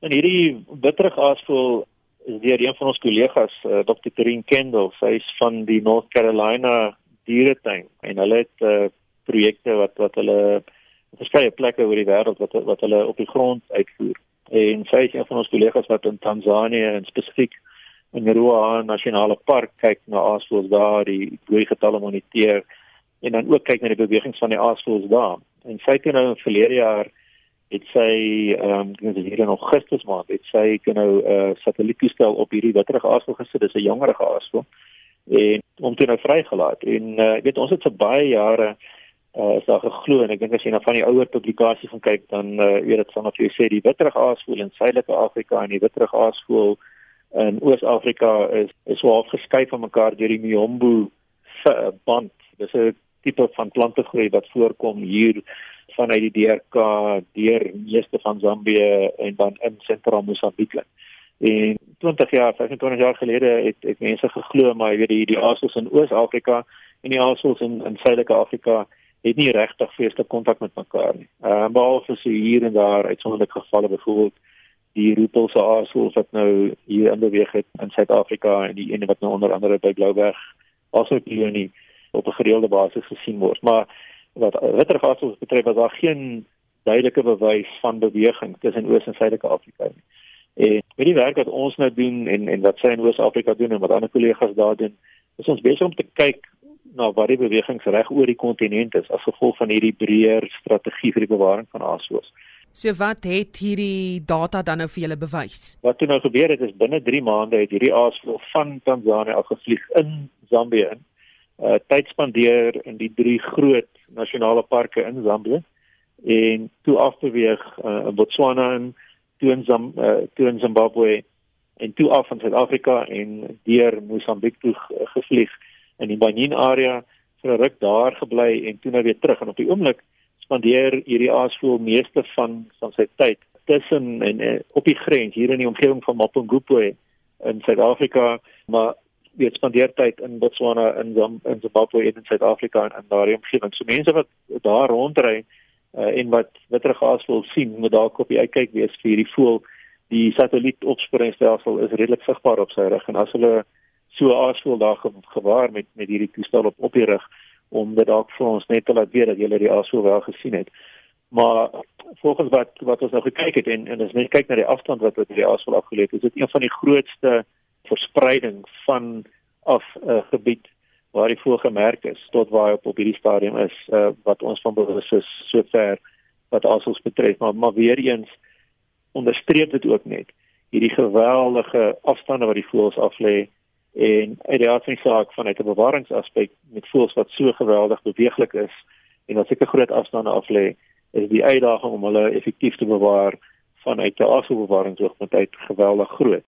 En hierdie bitterige aasvoël is deur een van ons kollegas, uh, Dr. Karin Kendall, sy is van die North Carolina dieretuin en hulle het uh, projekte wat wat hulle verskeie plekke oor die wêreld wat wat hulle op die grond uitvoer. En sy is een van ons kollegas wat in Tansanië en spesifiek in Ruaha Nasionale Park kyk na aasvoëls daar, die groei getalle moniteer en dan ook kyk na die bewegings van die aasvoëls daar. En sy het nou in verlede jaar het sy ehm um, dit is hier in Augustus maand het sy kan nou 'n uh, satelliettoestel op hierdie witterige aasvoël gesit, dis 'n jongerige aasvoël en om toe nou vrygelaat. En uh, ek weet ons het vir baie jare uh, is daar geglo en ek dink as jy na van die ouer publikasies gaan kyk dan uh, weet dit van of jy sê die witterige aasvoël in Suidelike Afrika en die witterige aasvoël in Oos-Afrika is is wel geskei van mekaar deur die Miombo band. Dis 'n tipe van plantegroei wat voorkom hier vanuit die DRK deur meeste van Zambië en dan in sentraal Mosambiek. En 20 jaar, 25 jaar gelede het het mense geglo maar jy weet die die aasels in Oos-Afrika en die aasels in in Suidelike Afrika het nie regtig feeste kontak met mekaar nie. Ehm uh, behalwe so hier en daar uitsonderlike gevalle byvoorbeeld die Rupelse aasvoël wat nou hier in beweeg het in Suid-Afrika en die ene wat nou onder andere by Blouberg asook kolonie op 'n gereelde basis gesien word. Maar wat witter aasvoëls betref, was daar geen duidelike bewys van beweging tussen Oos en Suidelike Afrika nie. En met die werk wat ons nou doen en en wat sy in Oos-Afrika doen en wat ander kollegas daar doen, is ons besig om te kyk na waar die bewegings reg oor die kontinent is as gevolg van hierdie breër strategie vir die bewaring van aasvoëls. So wat het hierdie data dan nou vir julle bewys? Wat toe nou gebeur het is binne 3 maande het hierdie aasvoël van Tanzanië af gevlieg in Zambië in. Uh tyd spandeer in die drie groot nasionale parke in Zambië en toe afbeweeg uh, in Botswana en toe in Zam uh, toe in Zimbabwe en toe af in Suid-Afrika en deur Mosambiek toe gevlieg in die Benin area vir 'n ruk daar gebly en toe nou weer terug. En op die oomblik spandeer hierdie aasvoël meeste van van sy tyd tussen en, en op die grens hier in die omgewing van Mapungubwe in Suid-Afrika, maar weet spandeer tyd in Botswana in Zam, in Zimbabwe en in Suid-Afrika en in daardie omgewing. So mense wat daar rondry uh, en wat witterige aasvoël sien, moet dalk op die uitkyk wees vir hierdie voël. Die satellietopsporingsstelsel is redelik sigbaar op sy rug en as hulle so aasvoël daar gewaar met met hierdie toestel op op die rug om dit dalk vir ons net te laat weet dat julle die aasvoël wel gesien het. Maar volgens wat wat ons nou gekyk het en en as mens kyk na die afstand wat wat die aasvoël afgeleef het, is dit een van die grootste verspreiding van af 'n uh, gebied waar die voël gemerk is tot waar hy op, op hierdie stadium is uh, wat ons van bewus is sover wat aasvoëls betref. Maar maar weer eens onderstreep dit ook net hierdie geweldige afstande wat die voëls aflê en uit die aard van die saak vanuit 'n bewaringsaspek met voëls wat so geweldig beweeglik is en wat seker groot afstande af lê is die uitdaging om hulle effektief te bewaar vanuit 'n afvoerbewaringsoogpunt uit geweldig groot